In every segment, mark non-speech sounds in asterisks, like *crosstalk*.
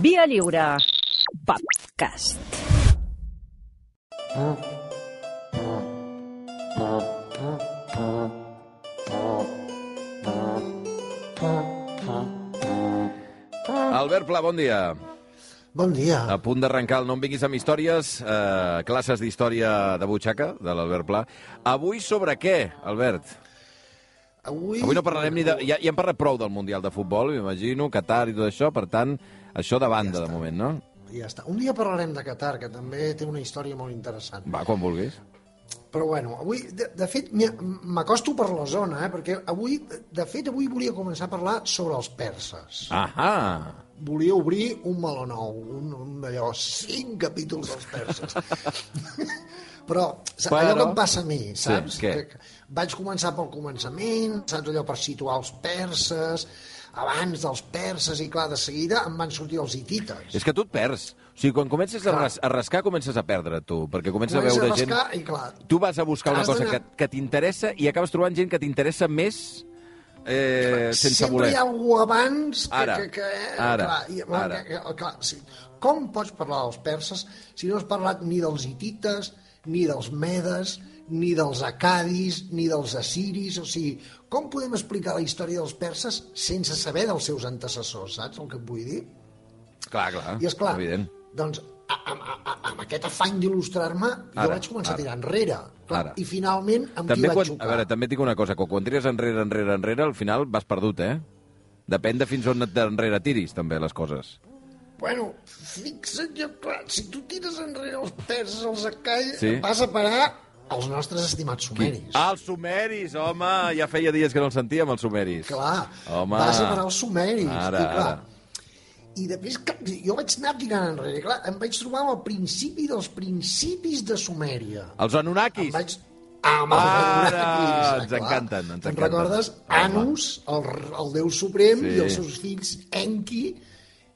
Via Lliure. Podcast. Albert Pla, bon dia. Bon dia. A punt d'arrencar el No em vinguis amb històries, eh, classes d'història de butxaca, de l'Albert Pla. Avui sobre què, Albert? Avui, Avui no parlarem ni de... Ja, ja hem parlat prou del Mundial de Futbol, m'imagino, Qatar i tot això, per tant, això de banda, Ja de moment, no? Ja està. Un dia parlarem de Qatar, que també té una història molt interessant. Va, quan vulguis. Però bueno, avui, de, de fet, m'acosto per la zona, eh, perquè avui, de fet, avui volia començar a parlar sobre els perses. Ahà! Volia obrir un meló nou, un, un d'allò, cinc capítols dels perses. *laughs* Però, Però- allò que em passa a mi, saps? què? que, que vaig començar pel començament, saps allò per situar els perses, abans dels perses, i clar, de seguida em van sortir els hitites. És que tu et perds. O sigui, quan comences a, Clar. ras a rascar, comences a perdre, tu, perquè comences a Comences veure a gent... rascar i, clar, Tu vas a buscar una cosa d'anar- que, que t'interessa i acabes trobant gent que t'interessa més eh, sense Sempre voler. hi ha algú abans que... Ara, que, que ara, clar, i, ara. Que, que, clar, sí. Com pots parlar dels perses si no has parlat ni dels hitites, ni dels medes, ni dels acadis, ni dels assiris, o sigui, com podem explicar la història dels perses sense saber dels seus antecessors, saps el que et vull dir? Clar, clar, I és clar, evident. doncs, a, a, a, amb aquest afany d'il·lustrar-me, jo vaig començar ara. a tirar enrere. Clar, Ara. I finalment, amb També qui vaig quan, xocar? a veure, també et dic una cosa, que quan tires enrere, enrere, enrere, al final vas perdut, eh? Depèn de fins on et enrere tiris, també, les coses. Bueno, fixa't, jo, clar, si tu tires enrere els perses, els acalls, sí. vas a parar als nostres estimats sumeris. Ah, els sumeris, home! Ja feia dies que no els sentíem, els sumeris. Clar, Home. vas a parar als sumeris. Ara, I, clar, ara. I després, jo vaig anar tirant enrere. Clar, em vaig trobar al principi dels principis de Sumèria. Els Em Anunnakis. vaig... Ah, amb els Ara, Anunnakis, ens clar. encanten, ens Te'n encanten. recordes? Home. Anus, el, el déu suprem, Sí. i els seus fills Enki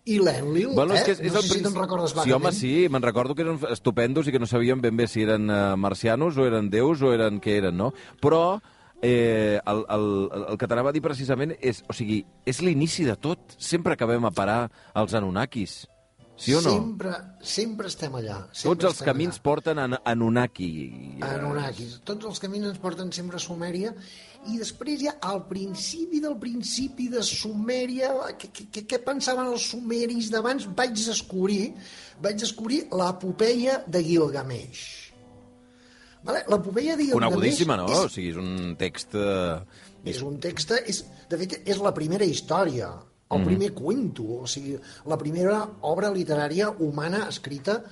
i l'Enlil. Bueno, eh? és que és, és no el sé si te'n recordes Sí, home, vagament. sí, me'n recordo que eren estupendos i que no sabíem ben bé si eren uh, marcianos o eren déus o eren què eren, no? Però eh, el, el, el que t'anava a dir precisament és, o sigui, és l'inici de tot. Sempre acabem a parar als Anunnakis. Sí o no? Sempre, sempre estem allà. Tots Sempre els estem camins allà. porten a Anunnaki. Anunnakis. Tots els camins ens porten sempre a Sumèria i després ja al principi del principi de Sumèria, què, pensaven els sumeris d'abans? Vaig descobrir, vaig descobrir l'epopeia de Gilgamesh. Vale? L'epopeia de Gilgamesh Conegudíssima, no? O és, sigui, és un text... Eh... és un text, és, de fet, és la primera història, el Mhm. primer cuento, o sigui, la primera obra literària humana escrita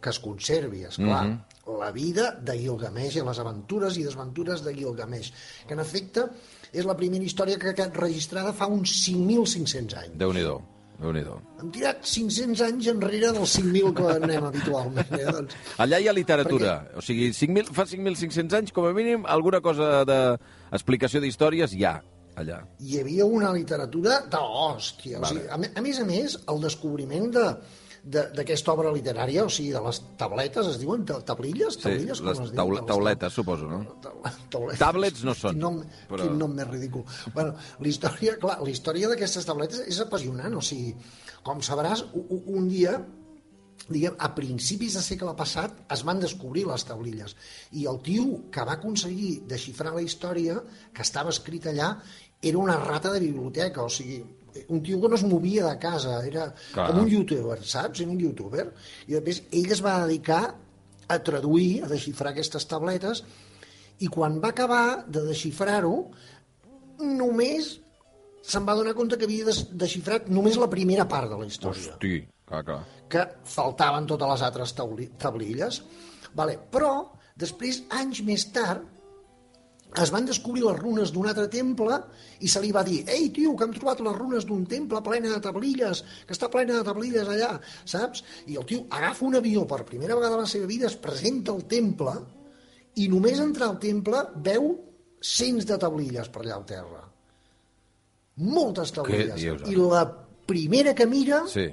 que es conservi, és clar. Mhm. La vida de Gilgamesh i les aventures i desventures de Gilgamesh, que en efecte és la primera història que ha quedat registrada fa uns 5.500 anys. Déu-n'hi-do, déu nhi Hem tirat 500 anys enrere dels 5.000 que anem habitualment. Eh? Doncs, Allà hi ha literatura. O sigui, 5.000 fa 5.500 anys, com a mínim, alguna cosa d'explicació d'històries hi ha, allà. hi havia una literatura de l'hòstia. Vale. O sigui, a, a més a més, el descobriment de de- d'aquesta obra literària, o sigui, de les tabletes, es diuen ta- tablilles? Sí, tablilles com les es diu? taule, Les tauletes, suposo, no? *laughs* taule- tauletes. Tablets no són, Quin nom, però- quin nom més ridícul. Bueno, la història, clar, la història d'aquestes tabletes és apassionant, o sigui, com sabràs, u- u- un dia diguem, a principis de segle passat es van descobrir les tablilles i el tio que va aconseguir desxifrar la història que estava escrita allà era una rata de biblioteca, o sigui, un tio que no es movia de casa, era Clar. com un youtuber, saps? Era un youtuber. I després ell es va dedicar a traduir, a desxifrar aquestes tabletes, i quan va acabar de desxifrar-ho, només se'n va donar compte que havia des- desxifrat només la primera part de la història Hosti, clar, clar. que faltaven totes les altres tablilles. Vale. Però, després, anys més tard, es van descobrir les runes d'un altre temple i se li va dir «Ei, tio, que hem trobat les runes d'un temple plena de tablilles, que està plena de tablilles allà», saps? I el tio agafa un avió per primera vegada a la seva vida, es presenta al temple i només entrar al temple veu cents de tablilles per allà al terra. Moltes tablilles. dius? I la primera que mira Sí.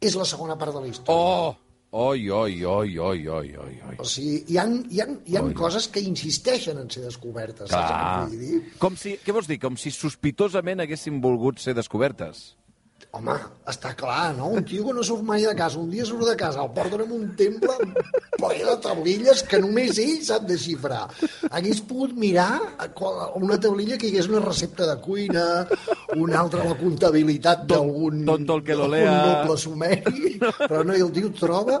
és la segona part de la història. Oh! Oi, oi, oi, oi, oi, oi, oi. O sigui, hi ha, hi ha, hi ha Oi. coses que insisteixen en ser descobertes. Saps Clar. vull dir? Com si, què vols dir? Com si sospitosament haguessin volgut ser descobertes. Home, està clar, no? Un tio que no surt mai de casa, un dia surt de casa, el porten en un temple ple de taulilles que només ell sap desxifrar. Hagués pogut mirar una taulilla que hi hagués una recepta de cuina, una altra la comptabilitat d'algun tonto el que lo lea. noble sumeri, *laughs* però no, i el tio troba,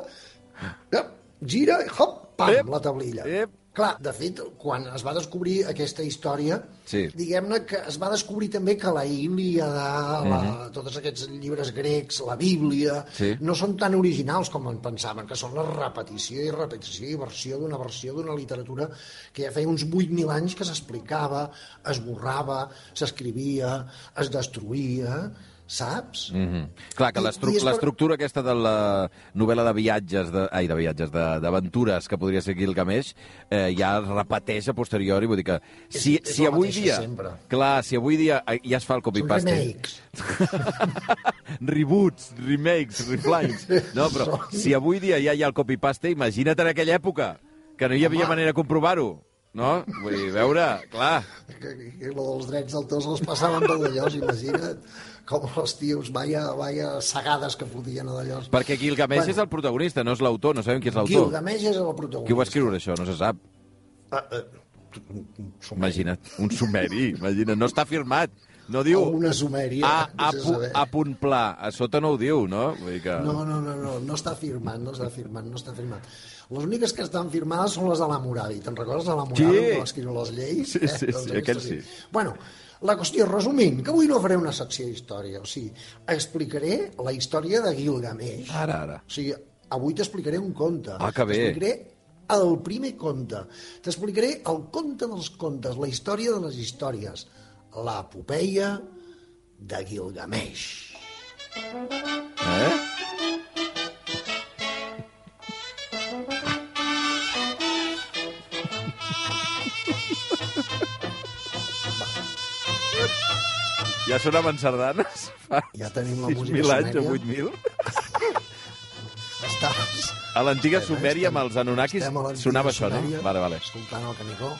gira hop, pam, la taulilla. ep. Clar, de fet, quan es va descobrir aquesta història, Sí. diguem-ne que es va descobrir també que la Ilíada, la, tots aquests llibres grecs, la Bíblia, Mhm. Sí. no són tan originals com en pensaven, que són la repetició i repetició i versió d'una versió d'una literatura que ja feia uns 8.000 anys que s'explicava, es borrava, s'escrivia, es destruïa, saps? Mm -hmm. Clar, que I- l'estru i és per- l'estructura aquesta de la novel·la de viatges, de, ai, de viatges, de- d'aventures, que podria ser Gilgamesh, eh, ja es repeteix a posteriori, vull dir que si, És- és si avui dia... sempre. Clar, si avui dia eh, ja es fa el Són copy-paste... remakes. *laughs* Reboots, remakes, reflines... No, però si avui dia ja hi ha el copy-paste, imagina't en aquella època, que no hi havia Home. manera de comprovar-ho, no? Vull dir, veure, clar... que, que, que lo dels drets d'autors els passaven per d'allòs, imagina't com els tios, vaya, vaya sagades que fotien a d'allòs. Perquè Gilgamesh Bueno. és el protagonista, no és l'autor, no sabem qui és l'autor. Gilgamesh és el protagonista. Qui ho va escriure, això? No se sap. Ah, ah, sumeri. Imagina't, un sumeri, imagina't, no està firmat. No diu... O una sumèria, A, a, a pu, saber. a punt pla, a sota no ho diu, no? Vull dir que... No, no, no, no, no està firmat, no està firmat, no està firmat. Les úniques que estan firmades són les de l'Hammurabi. Te'n recordes de l'Hammurabi, Sí. que va escriure les lleis? Sí, sí, Doncs sí, aquell sí. Bueno, la qüestió, resumint, que avui no faré una secció d'història, o sigui, explicaré la història de Gilgamesh. Ara, ara. O sigui, avui t'explicaré un conte. Ah, que bé. T'explicaré el primer conte. T'explicaré el conte dels contes, la història de les històries, l'epopeia de Gilgamesh. Eh? Ja sonaven sardanes fa Ja tenim la música 6.000 anys o sumèria. 8.000. Estàs... A l'antiga Sumèria, amb els Anunnakis, sonava això, no? Vale, vale. Escoltant el Canigó.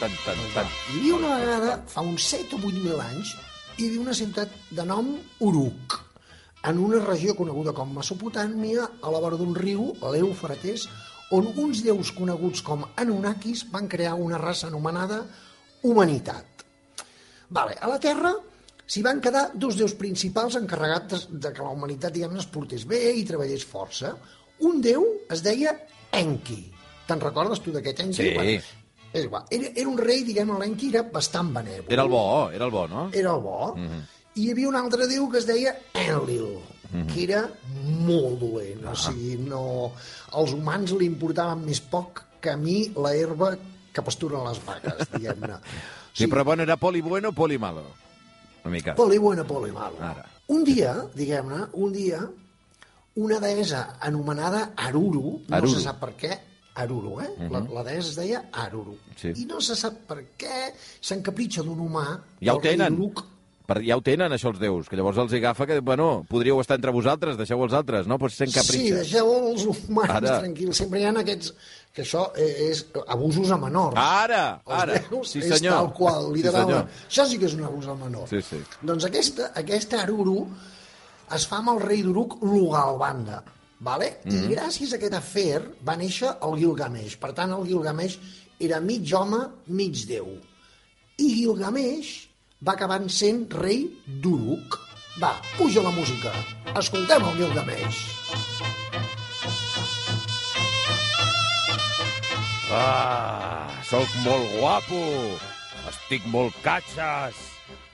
Tan, tan, tan. Hi havia una vegada, fa uns 7 o 8 mil anys, hi havia una ciutat de nom Uruk, en una regió coneguda com Mesopotàmia, a la vora d'un riu, l'Eufrates, on uns déus coneguts com Anunnakis van crear una raça anomenada humanitat. Vale, a la Terra s'hi van quedar dos déus principals encarregats de, de que la humanitat, diguem es portés bé i treballés força. Un déu es deia Enki. Te'n recordes tu d'aquest Enki? Sí. Bueno, és igual. Era, era un rei, diguem, l'Enki era bastant benèvol. Era el bo, era el bo, no? Era el bo. I hi havia un altre déu que es deia Enlil, que era molt dolent. O sigui, no... Els humans li importaven més poc que a mi la herba que pasturen les vaques, *laughs* diguem-ne. Sí, però bueno, era poli bueno o poli malo? Una mica. Poli bueno, poli malo. Ara. Un dia, diguem-ne, un dia, una deessa anomenada Aruru, no Aruru. se sap per què, Aruru, eh? la, la deessa es deia Aruru. Sí. I no se sap per què s'encapritxa d'un humà... Ja ho tenen. Uruk. Per, ja ho tenen, això, els déus, que llavors els agafa que, bueno, podríeu estar entre vosaltres, deixeu els altres, no? Pues sent Sí, deixeu els humans Ara. tranquils. Sempre hi ha aquests... Que això eh, és abusos a menors. Ara, ara. Sí, és senyor. tal qual, Sí, literalment. senyor. això sí que és un abús al menor. Sí, sí. Doncs aquesta, aquesta Aruru es fa amb el rei d'Uruk, Lugalbanda. Vale? Mm Mhm. I gràcies a aquest afer va néixer el Gilgamesh. Per tant, el Gilgamesh era mig home, mig déu. I Gilgamesh va acabar sent rei d'Uruk. Va, puja la música. Escoltem el Gilgamesh. Ah, sóc molt guapo, estic molt catxes,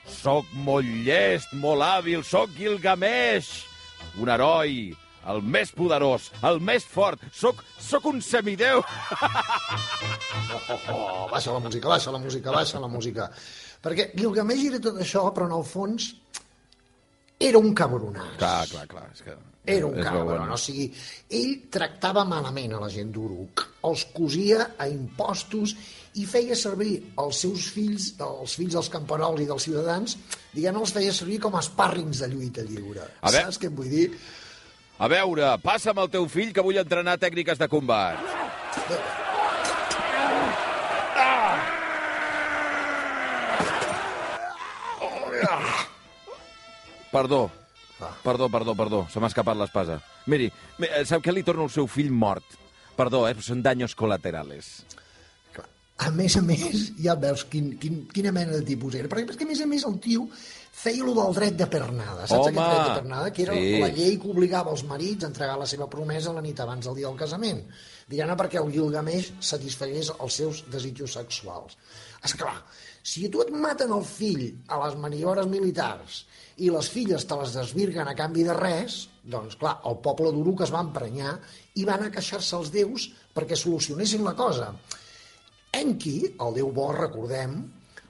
sóc molt llest, molt hàbil, sóc Gilgamesh, un heroi, el més poderós, el més fort, sóc, sóc un semideu. Oh, baixa la música, baixa la música, baixa la música. Perquè Gilgamesh era tot això, però en el fons era un cabronàs. Clar, clar, clar. És que Era un cabron, o sigui, ell tractava malament a la gent d'Uruk, els cosia a impostos i feia servir els seus fills, els fills dels camperols i dels ciutadans, diguem els feia servir com a espàrrings de lluita lliure. A Saps què et vull dir? A veure, passa'm el teu fill que vull entrenar tècniques de combat. Perdó. Perdó, perdó, perdó, se m'ha escapat l'espasa. Miri, mi- eh, sap què li torna el seu fill mort? Perdó, eh, són daños colaterales. Clar. A més a més, ja veus quin, quin, quina mena de tipus era. Perquè, perquè a més a més, el tio feia lo del dret de pernada. Saps Home! aquest dret de pernada? Que era Sí. la llei que obligava els marits a entregar la seva promesa la nit abans del dia del casament. Diguem-ne perquè el Gilgamesh satisfegués els seus desitjos sexuals. És clar, si tu et maten el fill a les maniobres militars i les filles te les desvirguen a canvi de res, doncs clar, el poble d'Uruk es va emprenyar i va anar a queixar-se als déus perquè solucionessin la cosa. Enki, el déu bo, recordem,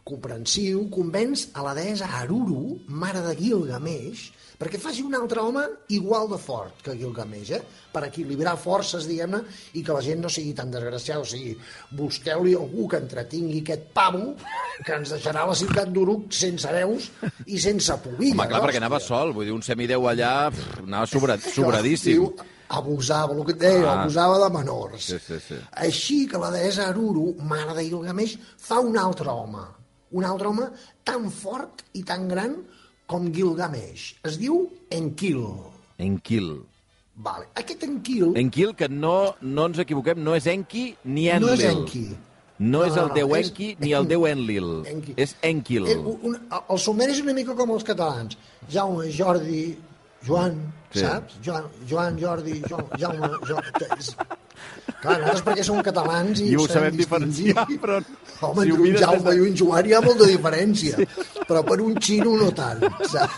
comprensiu, convenç a la deessa Aruru, mare de Gilgamesh, perquè faci un altre home igual de fort que Gilgamesh, eh? per equilibrar forces, diguem-ne, i que la gent no sigui tan desgraciada. O sigui, busqueu-li algú que entretingui aquest pavo que ens deixarà la ciutat d'Uruk sense hereus i sense pobilla. Home, clar, perquè anava sol, vull dir, un semideu allà pff, anava sobra, sobradíssim. Diu, abusava, el que et deia, Ah. abusava de menors. Sí, sí, sí. Així que la deessa Aruru, mare de Gilgamesh, fa un altre home. Un altre home tan fort i tan gran com Gilgamesh. Es diu Enkill. Enquil. Vale. Aquest Enkill Enquil, que no, no ens equivoquem, no és Enki ni Enlil. no és Enki. No, és el déu és Enki ni el déu Enlil. Enki. És Enquil. Eh, un, el sumeri és una mica com els catalans. Jaume, Jordi, Joan, Sí. saps? Joan, Joan Jordi, Jo, Jaume, jo, és... Clar, nosaltres perquè som catalans i, I ho sabem diferenciar, però Home, si entre un Jaume de- i un Joan hi ha molta diferència, però per un xino no tant, saps?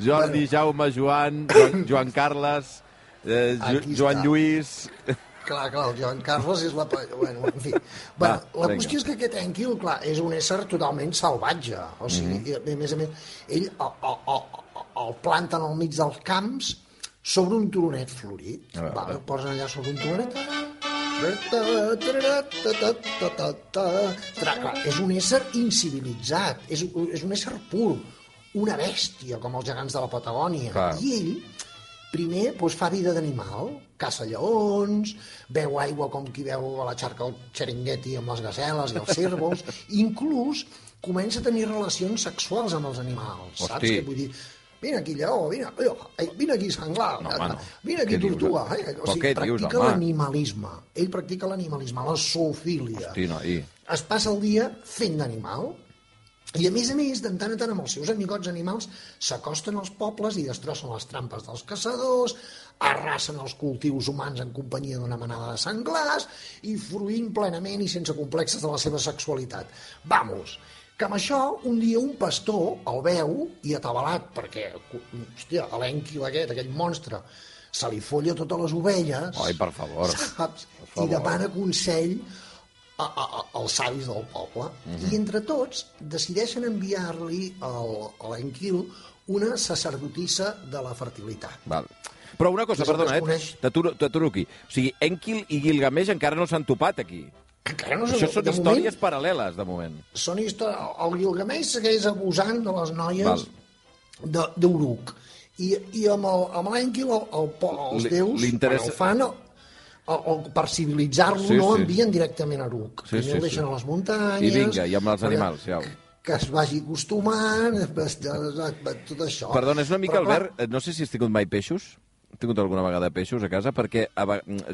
Jordi, Jaume, Joan, Joan, Joan Carles, eh, Aquí Joan està. Lluís... Clar, clar, el Joan Carles és la... Bueno, en fi. Va, Bueno, la vinga. qüestió és que aquest Enkill, clar, és un ésser totalment salvatge. O sigui, mm -hmm. a més a més, ell el, el, el, el planten al mig dels camps sobre un turonet florit. Va, el posen allà sobre un turonet. Clar, és un ésser incivilitzat, és, és un ésser pur, una bèstia, com els gegants de la Patagònia. Clar. I ell, primer, doncs, fa vida d'animal, caça lleons, beu aigua com qui veu a la xarca el xeringueti amb les gaceles i els cérvols, i *laughs* inclús comença a tenir relacions sexuals amb els animals, saps? Hosti. Que vull dir, vine aquí lleó, vine, eh, vine aquí senglar, No, home, no. vine aquí Què dius, tortuga. eh? Eh? O sigui, què dius, practica l'animalisme. Ell practica l'animalisme, la zoofília Hosti, no, i... es passa el dia fent d'animal i a més a més, de tant en tant amb els seus amigots animals s'acosten als pobles i destrossen les trampes dels caçadors, arrasen els cultius humans en companyia d'una manada de senglars i fruint plenament i sense complexes de la seva sexualitat. Vamos, que amb això un dia un pastor el veu i atabalat perquè, hòstia, l'enquil aquest, aquell monstre, se li folla totes les ovelles Ai, per favor. saps? Per favor. I demana consell a, a, a, als savis del poble. Mhm. I entre tots decideixen enviar-li al- a l'Enquil una sacerdotissa de la fertilitat. Val. Però una cosa, perdona, eh? t'aturo aquí. O sigui, Enquil i Gilgamesh encara no s'han topat aquí. Encara no Això són de històries Moment, paral·leles, de moment. són històries... El Gilgamesh segueix abusant de les noies d'Uruk. I, I amb el- l'Enquil, el, el, po- els déus, li quan ho fan, el, el, per civilitzar-lo, Sí, no sí. envien directament a Uruk. Sí, Primer sí, el deixen sí. a les muntanyes... I vinga, i amb els animals, ja. que es vagi acostumant, *laughs* tot això. Perdona, és una mica, Però, Albert, eh, no sé si has tingut mai peixos. Has tingut alguna vegada peixos a casa? Perquè a,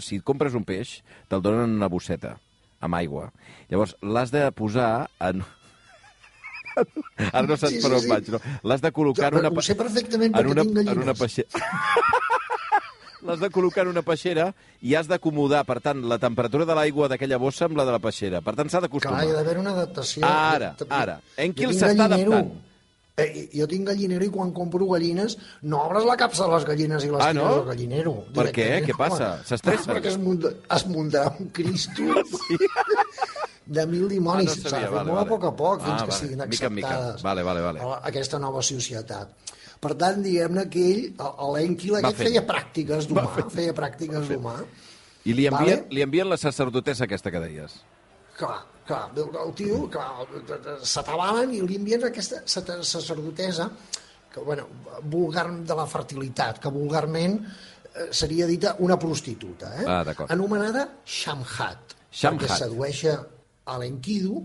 si compres un peix, te'l donen en una bosseta, amb aigua. Llavors, l'has de posar en... Ara no saps Sí, per sí, on sí. vaig, no? L'has de col·locar en Jo una... ho sé perfectament en una, tinc en una peixera. *laughs* L'has de col·locar en una peixera i has d'acomodar, per tant, la temperatura de l'aigua d'aquella bossa amb la de la peixera. Per tant, s'ha Clar, d'acostumar. hi ha d'haver una adaptació. Ara, ara. En qui s'està gallinero. Eh, jo tinc gallinero i quan compro gallines no obres la capsa de les gallines i les Ah, no? del gallinero. Per què? Què passa? S'estressa? Perquè es, munta, es muntarà un Cristo de mil dimonis. Ah, no S'ha de vale, vale. a poc a poc fins Ah, que vale. siguin Mica en mica. acceptades Vale, vale, vale. a aquesta nova societat. Per tant, diguem-ne que ell, l'Enquil aquest, feia pràctiques d'humà, feia pràctiques d'humà. I li envien, Vale. li envien la sacerdotessa aquesta que deies. Clar, clar, el, el tio, clar, s'atabalen i li envien aquesta sacerdotesa, que, bueno, vulgar de la fertilitat, que vulgarment eh, seria dita una prostituta, eh? Ah, anomenada Shamhat, Shamhat. perquè sedueix a l'Enkidu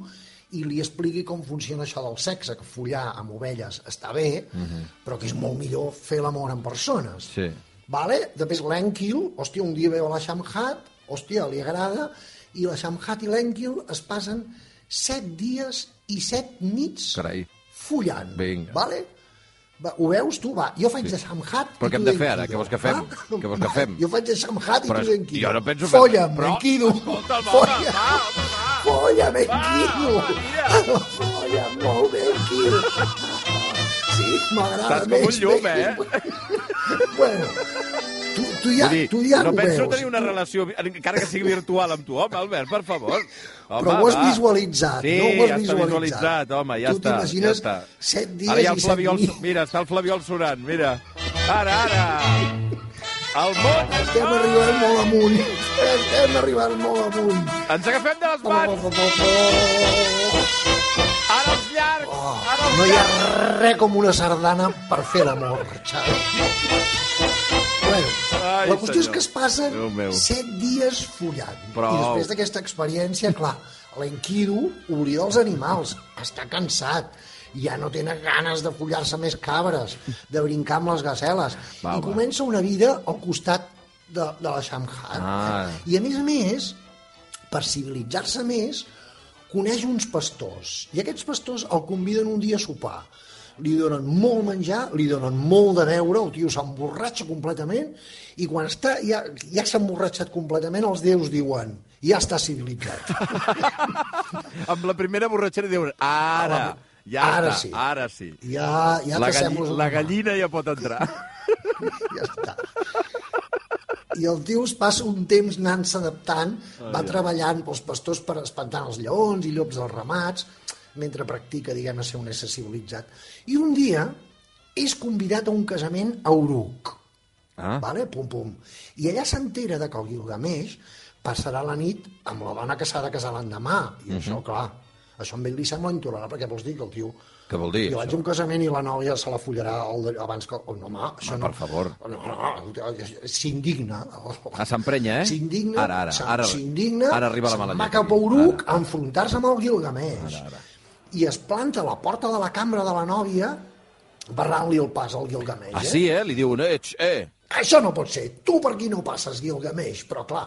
i li expliqui com funciona això del sexe, que follar amb ovelles està bé, però que és molt millor fer l'amor en persones. Sí. Vale? Després l'Enquil, hòstia, un dia veu a la Shamhat, hòstia, li agrada, i la Shamhat i l'Enquil es passen set dies i set nits Carai. follant. Vinga. Vale? Va, ho veus, tu? Va, jo faig de Shamhat Però què hem de fer ara? Què vols que fem? va? Què vols que fem? Jo faig de Shamhat i tu d'Enkidu. jo no penso fer- Folla'm, però-. Escolta'm, home, Folla'm. va, home, va. Folla'm, Enkidu. Folla'm, molt bé, Enkidu. Sí, m'agrada Estàs com un més, llum, més. eh? Bueno, tu, tu ja, dir, tu ja no ho penso veus. tenir una relació, encara que sigui virtual amb tu, home, Albert, per favor. Home, Però ho has va. visualitzat, sí, no ho has ja està visualitzat. visualitzat, home, ja Tu està. t'imagines ja està. set dies ara hi ha el i set Flaviol, nits. Mira, està el Flaviol sonant, mira. Ara, ara. El món... Estem arribant molt amunt. Estem arribant molt amunt. Ens agafem de les mans. Ara els llargs. Oh, Ara els no hi ha llargs. res com una sardana per fer l'amor, Xavi. Ai, la qüestió és senyor. que es passen set dies follant. Prou. I després d'aquesta experiència, clar, l'Enkidu oblida els animals, està cansat, ja no tenen ganes de follar-se més cabres, de brincar amb les gaceles, Va, i comença una vida al costat de, de la Shamhat. Ah. I a més a més, per civilitzar-se més, coneix uns pastors. I aquests pastors el conviden un dia a sopar. Li donen molt menjar, li donen molt de beure, el tio s'emborratxa completament, i quan està, ja, ja s'ha emborratxat completament, els déus diuen, ja està civilitzat. *laughs* Amb la primera borratxera diuen, ara, ja Ara està, sí. ara sí. Ja, ja la, un la gallina ja pot entrar. *laughs* ja està. I el tio es passa un temps anant-se adaptant, va treballant pels pastors per espantar els lleons i llops dels ramats, mentre practica, diguem, a ser un ésser civilitzat. I un dia és convidat a un casament a Uruk. Ah. Vale? Pum, pum. I allà s'entera de que el Gilgamesh passarà la nit amb la dona que s'ha de casar l'endemà. I això, clar, això a ell li sembla intolerable, perquè vols dir que el tio... Què vol dir, Jo vaig a un casament i la nòvia se la follarà el, abans que... Oh, no, home, això Home, no... per favor. No, no, s'indigna. Ah, s'emprenya, eh? S'indigna, Ara, ara, ara. s'indigna, Ara arriba la mala va cap a. Uruk a enfrontar-se amb el Gilgamesh. Ara, ara. I es planta a la porta de la cambra de la nòvia barrant-li el pas al Gilgamesh. Ah, eh? sí, eh? Li eh, ets, eh. Això no pot ser. Tu per aquí no passes, Gilgamesh. Però, clar,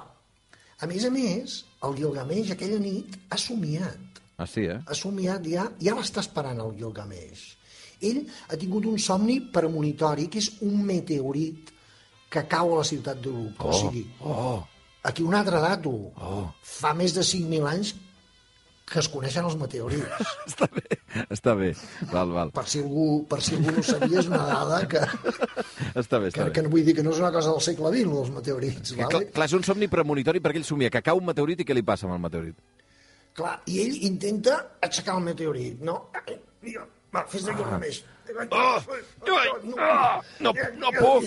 a més a més, el Gilgamesh aquella nit ha somiat. Ah, sí, eh? Ha somiat ja, ja l'està esperant el Gilgamesh. Ell ha tingut un somni premonitori, que és un meteorit que cau a la ciutat d'Uruk. O sigui, Oh, aquí un altre dato. Fa més de 5.000 anys que es coneixen els meteorits. *laughs* està bé, està bé. Val, val. Per si algú, per si algú no sabia, és una dada que, Està bé, està que, que bé. no vull dir que no és una cosa del segle XX, els meteorits. Que, Vale? clar, és un somni premonitori perquè ell somia que cau un meteorit i què li passa amb el meteorit? Clar, i ell intenta aixecar el meteorit, no? Va, fes de Gilgamesh. Ah, no, no puc!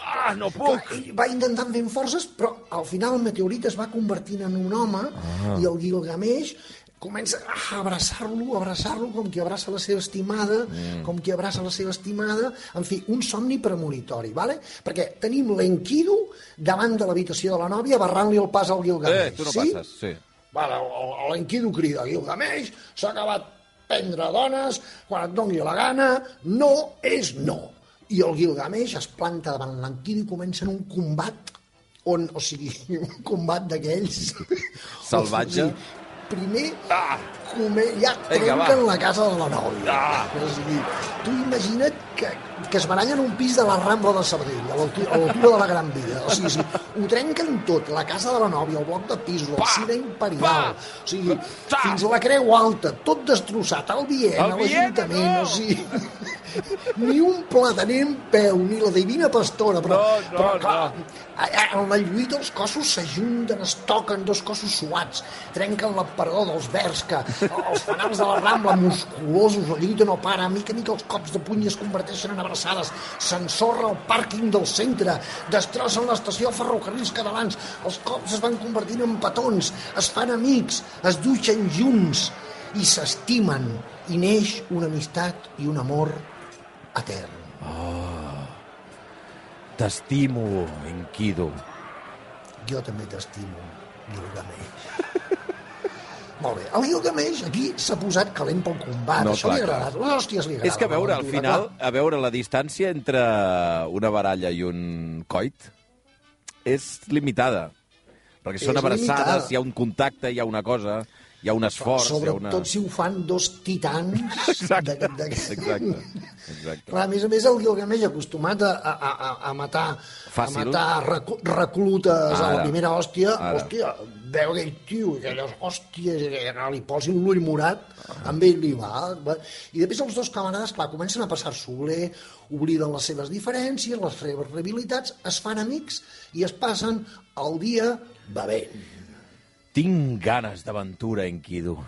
Ah, no puc! Clar, va intentant fent forces, però al final el meteorit es va convertint en un home Ah. i el Gilgamesh comença a abraçar-lo, abraçar-lo com qui abraça la seva estimada, Mm. com qui abraça la seva estimada, en fi, un somni premonitori, vale? perquè tenim l'Enkidu davant de l'habitació de la nòvia barrant-li el pas al Gilgamesh. Eh, tu no sí? passes, sí. Vale, l'Enkidu crida, Gilgamesh, s'ha acabat prendre dones, quan et doni la gana, no és no. I el Gilgamesh es planta davant l'Enkidu i comencen un combat on, o sigui, *laughs* un combat d'aquells... Salvatge. *laughs* O sigui, primer, ah, come, ja Vinga, trenquen va. la casa de la nòvia. Ah. O sigui, tu imagina't que, que es barallen un pis de la Rambla de Sabadell, a l'altura de la Gran Via. O sigui, sí, ho trenquen tot, la casa de la nòvia, el bloc de pisos, el Pa! cine imperial, Pa! o sigui, Ta! fins a la Creu Alta, tot destrossat, el Viena, l'Ajuntament, no! o sigui, *laughs* ni un plataner en peu, ni la divina pastora, però, No, no, però clar, no. en la lluita els cossos s'ajunten, es toquen dos cossos suats, trenquen l'aparador dels verds, que els fanals de la Rambla, musculosos, la lluita no para, a mica a mica els cops de puny es converteixen en abraçades, s'ensorra el pàrquing del centre, destrossen l'estació de ferrocarrils catalans, els cops es van convertint en petons, es fan amics, es dutxen junts i s'estimen, i neix una amistat i un amor etern. T'estimo, Enkidu. Jo també t'estimo, Gilgamesh. Molt bé. El Gilgamesh aquí s'ha posat calent pel combat. No, Això clar, li ha agradat. Les hòsties li agraden. És que a veure, al final, a veure, la distància entre una baralla i un coit és limitada. Perquè són És abraçades, limitada. hi ha un contacte, hi ha una cosa, hi ha un esforç, ha una... Sobretot si ho fan dos titans *laughs* Exacte, d'aquest- d'aquest- exacte, exacte. Clar, a més a més, el Gilgamesh acostumat a, a, a, a matar, Fàcil. a matar recu reclutes a la Ara. primera hòstia, Ara. hòstia, veu aquell tio, aquelles hòsties, li posi l'ull morat, amb ell li va. I després els dos camarades, clar, comencen a passar-s'ho bé, obliden les seves diferències, les seves debilitats, es fan amics i es passen el dia bevent. Tinc ganes d'aventura, Enkidu.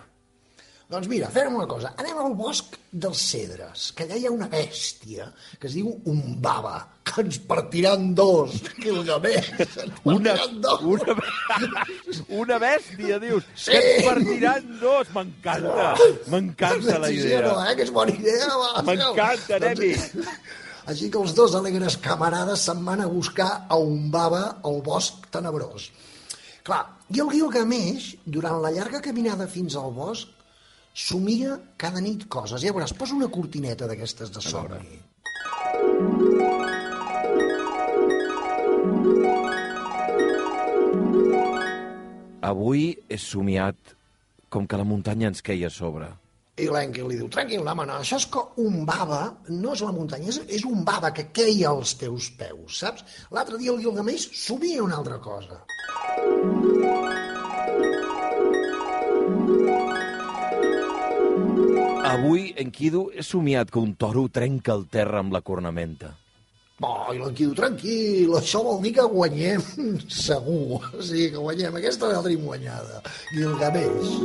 Doncs mira, fem una cosa. Anem al bosc dels cedres, que allà hi ha una bèstia que es diu un baba, que ens partirà en dos. Gilgamesh, ens Una, dos. una, *laughs* una bèstia, dius, Sí. que et partiran dos. M'encanta, m'encanta la Sí, sí, idea. no, eh? Que és bona idea, va. M'encanta, anem-hi. Així que els dos alegres camarades se'n van a buscar a un baba al bosc tenebrós. Clar, i el Gilgamesh, durant la llarga caminada fins al bosc, somia cada nit coses. Ja veuràs, posa una cortineta d'aquestes de somni. Avui he somiat com que la muntanya ens queia a sobre. I l'Enki li diu, tranquil, home, no, això és que un baba no és la muntanya, és, és un baba que queia als teus peus, saps? L'altre dia el Gilgamesh somia una altra cosa. Avui, Enkidu, he somiat que un toro trenca el terra amb la cornamenta. Oh, i l'Enki diu, tranquil, això vol dir que guanyem *laughs* segur. O sigui, que guanyem. Aquesta la tenim guanyada. Gilgamesh.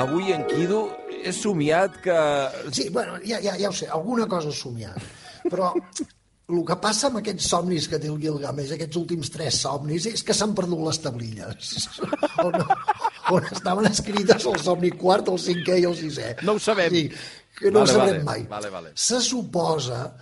Avui, Enkidu, he somiat que... Sí, bueno, ja, ja, ja ho sé, alguna cosa he somiat. Però el que passa amb aquests somnis que té el Gilgamesh, aquests últims tres somnis, és que s'han perdut les tablilles. *laughs* On, on estaven escrites el somni quart, el cinquè i el sisè. No ho sabem. Sí, que no Vale, ho sabrem vale, mai. vale, vale. Se suposa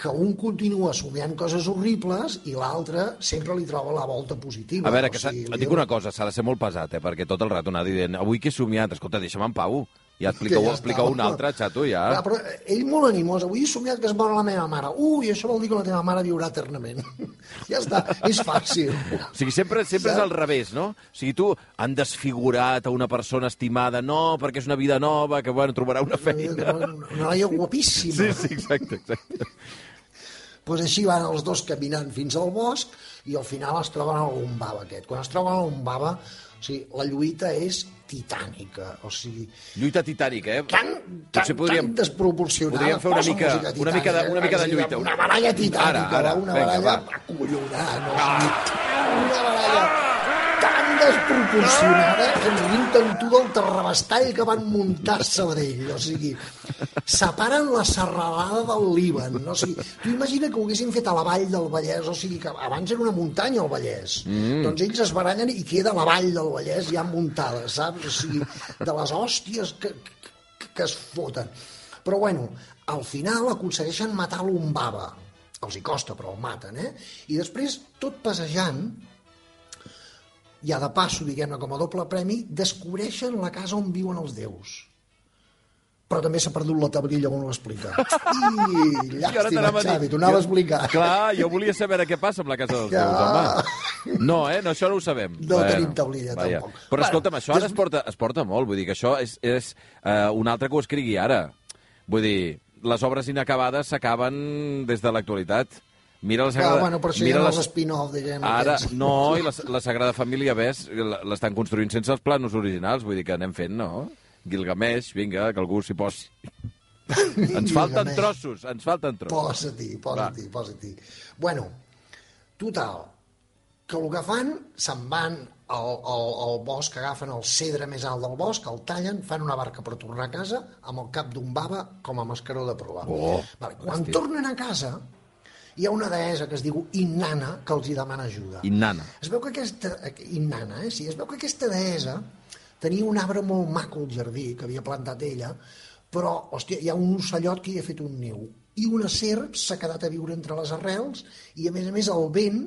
que un continua somiant coses horribles i l'altre sempre li troba la volta positiva. A veure, O que s'ha- sigui, et dic una cosa, s'ha de ser molt pesat, eh? perquè tot el rato anar dient avui que he somiat, escolta, deixa'm en pau. Ja explica-ho Que ja explica un altre, xato, ja. Clar, però ell molt animós. Avui he somiat que es mor la meva mare. Ui, això vol dir que la teva mare viurà eternament. *laughs* ja està, és fàcil. O sigui, sempre, sempre és al revés, no? O sigui, tu han desfigurat a una persona estimada, no, perquè és una vida nova, que, bueno, trobarà una feina. Una noia guapíssima. Sí, sí, exacte, exacte. pues així van els dos caminant fins al bosc i al final es troben al Umbaba aquest. Quan es troben al Umbaba, o sigui, la lluita és titànica, o sigui, Lluita titànica, eh? tan, tan, Potser podríem... tan desproporcionada. podríem fer una mica- una mica de- una mica de lluita. Una baralla titànica, Ara, ara, una vinga, baralla va. acollonant, o sigui, una baralla tan desproporcionada que ens riuten tu del terrabastall que van muntar a Sabadell, o sigui, separen la serralada del Líban, o sigui, tu imagina que ho haguessin fet a la vall del Vallès, o sigui, que abans era una muntanya el Vallès, mm. doncs ells es barallen i queda la vall del Vallès ja muntada, saps? O sigui, de les hòsties que, que, que es foten. Però bueno, al final aconsegueixen matar l'Umbaba, els hi costa, però el maten, eh? I després, tot passejant, i a de passo, diguem-ne, com a doble premi, descobreixen la casa on viuen els déus. Però també s'ha perdut la tabrilla on ho explica. *laughs* I llàstima, Xavi, t'ho anava a explicar. Clar, jo volia saber què passa amb la casa dels Ja. déus, home. No, eh? No, això no ho sabem. No tenim taulilla, vaja. tampoc. Però Bueno, escolta'm, això ara des- es porta, es porta molt, vull dir que això és, és uh, un altre que ho escrigui ara. Vull dir, les obres inacabades s'acaben des de l'actualitat. Mira la Sagrada... bueno, però això mira ha les- els spin-off, diguem Ara, aquests. no, i la, la Sagrada Família, ves, l'estan construint sense els planos originals, vull dir que anem fent, no? Gilgamesh, vinga, que algú s'hi posi. ens *laughs* falten Gilgamesh. trossos, ens falten trossos. Posa-t'hi, posa-t'hi, posa-t'hi. Bueno, total, que el que fan, se'n van al, al, al bosc, agafen el cedre més alt del bosc, el tallen, fan una barca per tornar a casa amb el cap d'un baba com a mascaró de proa. Oh, vale, quan hosti. tornen a casa, hi ha una deessa que es diu Innana que els hi demana ajuda. Innana. Es veu que aquesta... Innana, eh? Sí, es veu que aquesta deessa tenia un arbre molt maco al jardí que havia plantat ella, però, hòstia, hi ha un ocellot que hi ha fet un niu i una serp s'ha quedat a viure entre les arrels i, a més a més, el vent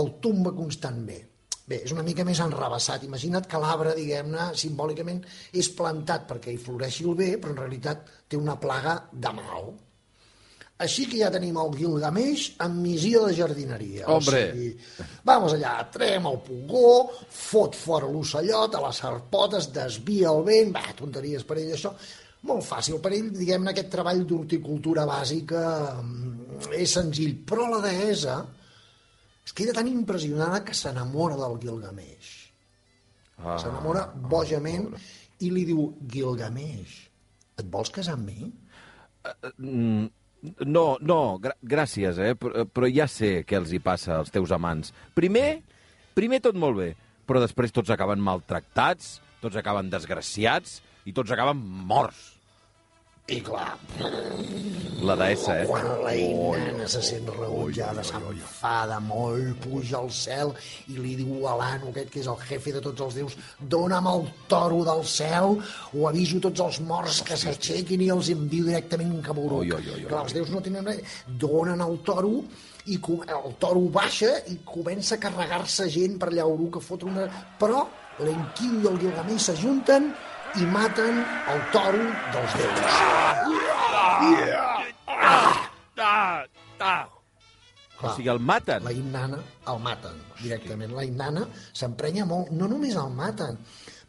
el tomba constantment. Bé, és una mica més enrabassat. Imagina't que l'arbre, diguem-ne, simbòlicament és plantat perquè hi floreixi el bé, però en realitat té una plaga de mal. Així que ja tenim el Gilgamesh amb missió de jardineria. Hombre. O sigui, vamos allà, trem el pugó, fot fora l'ocellot, a les sarpotes, desvia el vent, va, tonteries per ell, això. Molt fàcil, per ell, diguem-ne, aquest treball d'horticultura bàsica mm, és senzill, però la deessa es queda tan impressionada que s'enamora del Gilgamesh. Ah, S'enamora bojament i li diu, Gilgamesh, et vols casar amb mi? Mm, No, no, gra gràcies, eh? Però, però ja sé què els hi passa als teus amants. Primer, primer tot molt bé, però després tots acaben maltractats, tots acaben desgraciats i tots acaben morts. I clar, La deessa, eh? quan la Inanna se sent rebutjada, s'enfada molt, puja al cel i li diu a l'Ano, aquest que és el jefe de tots els déus, dona'm el toro del cel o aviso tots els morts que s'aixequin i els envio directament cap a oi. Clar, els déus no tenen res. Donen el toro i com- el toro baixa i comença a carregar-se gent per allà a Uruk a fotre una... Però l'Enkidu i el Gilgamesh s'ajunten i maten el toro dels déus. Ah, ah. O sigui, el maten. La Inanna el maten directament. La Inanna s'emprenya molt. No només el maten,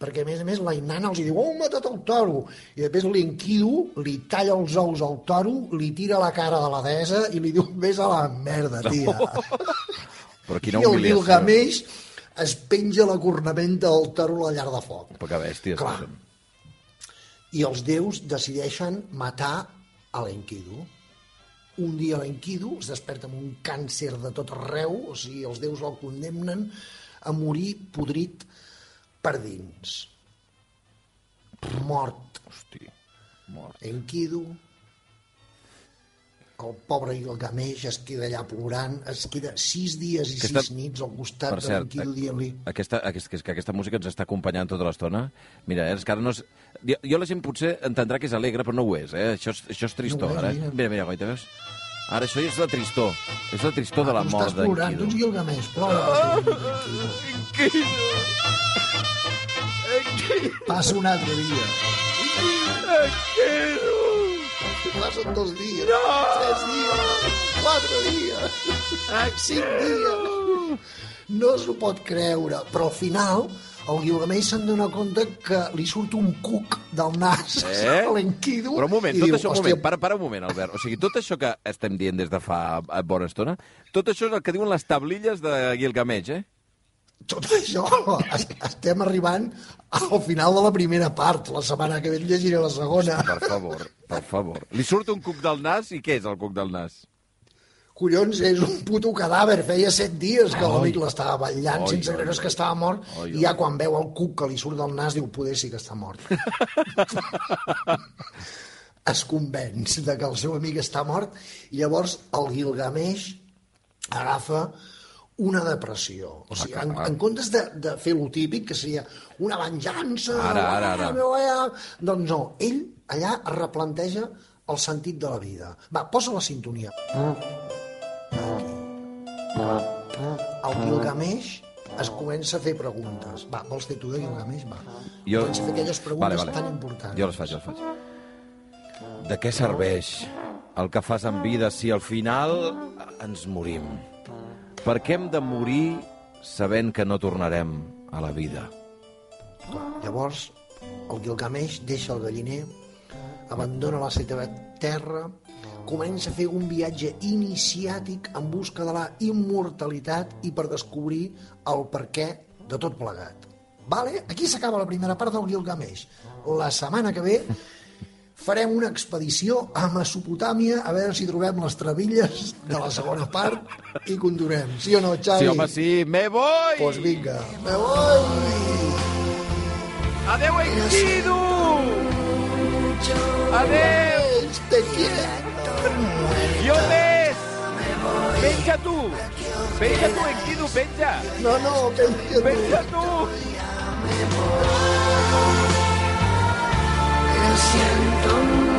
perquè a més a més la Inanna els diu, oh, hem matat el toro. I després l'Enkidu li talla els ous al toro, li tira la cara de la deessa i li diu, vés a la merda, tia. *laughs* Però quina I el. Gilgamesh es penja la cornamenta del toro a la llar de foc. Però que bèsties. Clar. que són. I els déus decideixen matar a l'Enkidu. Un dia l'Enkidu es desperta amb un càncer de tot arreu, o sigui, els déus el condemnen a morir podrit per dins. Mort. Hosti, mort. Enkidu, el pobre Gilgamesh es queda allà plorant, es queda sis dies i Aquesta- sis nits al costat Per de cert, l'Enkidu dient-li aquesta, aquesta, que aquesta música ens està acompanyant tota l'estona. Mira, eh, és que ara no és... Jo, jo la gent potser entendrà que és alegre, però no ho és, eh? Això és, això és tristor, No és, ara. eh? mira. Mira, mira, guaita, veus? Ara això és la tristor. És la tristor de la tu mort estàs plorant, d'en tu ets Quido. Gilgamesh, plora tu, Enkidu. Passa un altre dia. Passen dos dies, no! tres dies, quatre dies, cinc dies. No s'ho pot creure, però al final el Gilgamesh se'n dona compte que li surt un cuc del nas Eh? *laughs* a l'Enkidu Però un moment, tot diu, això, un "Hòstia, moment, para, para un moment, Albert. O sigui, tot això que estem dient des de fa bona estona, tot això és el que diuen les tablilles de Gilgamesh, eh? Tot això, es- estem arribant al final de la primera part. La setmana que ve llegiré la segona. Per favor, per favor. Li surt un cuc del nas i què és el cuc del nas? Collons, és un puto cadàver. Feia set dies que l'amic l'estava ballant Ai, sense creure que estava mort. Ai, I ja quan veu el cuc que li surt del nas diu, poder sí que està mort. *laughs* es convenç de que el seu amic està mort i llavors el Gilgamesh agafa una depressió. O sigui, en, en comptes de, de fer lo típic, que seria una venjança... Ara, ara, ara. "Ah, Doncs no, ell allà replanteja el sentit de la vida. Va, posa la sintonia. El Gilgamesh es comença a fer preguntes. Va, vols fer tu de Gilgamesh? Va. Jo- Comença a fer aquelles preguntes Vale, vale. tan importants. Jo les faig, jo les faig. De què serveix el que fas en vida si al final ens morim? Per què hem de morir sabent que no tornarem a la vida? Llavors, el Gilgamesh deixa el galliner, abandona la seva terra, comença a fer un viatge iniciàtic en busca de la immortalitat i per descobrir el perquè de tot plegat. Vale? Aquí s'acaba la primera part del Gilgamesh. La setmana que ve farem una expedició a Mesopotàmia a veure si trobem les trebilles de la segona part i condurem. Sí o no, Xavi? Sí, home, sí, me voy! Pues vinga, me voy! Adeu, Enkidu! Adeu! Te quiero. I on és? Penja tu! Penja tu, Enkidu, penja! No, no, penja tu. Penja tu! Siento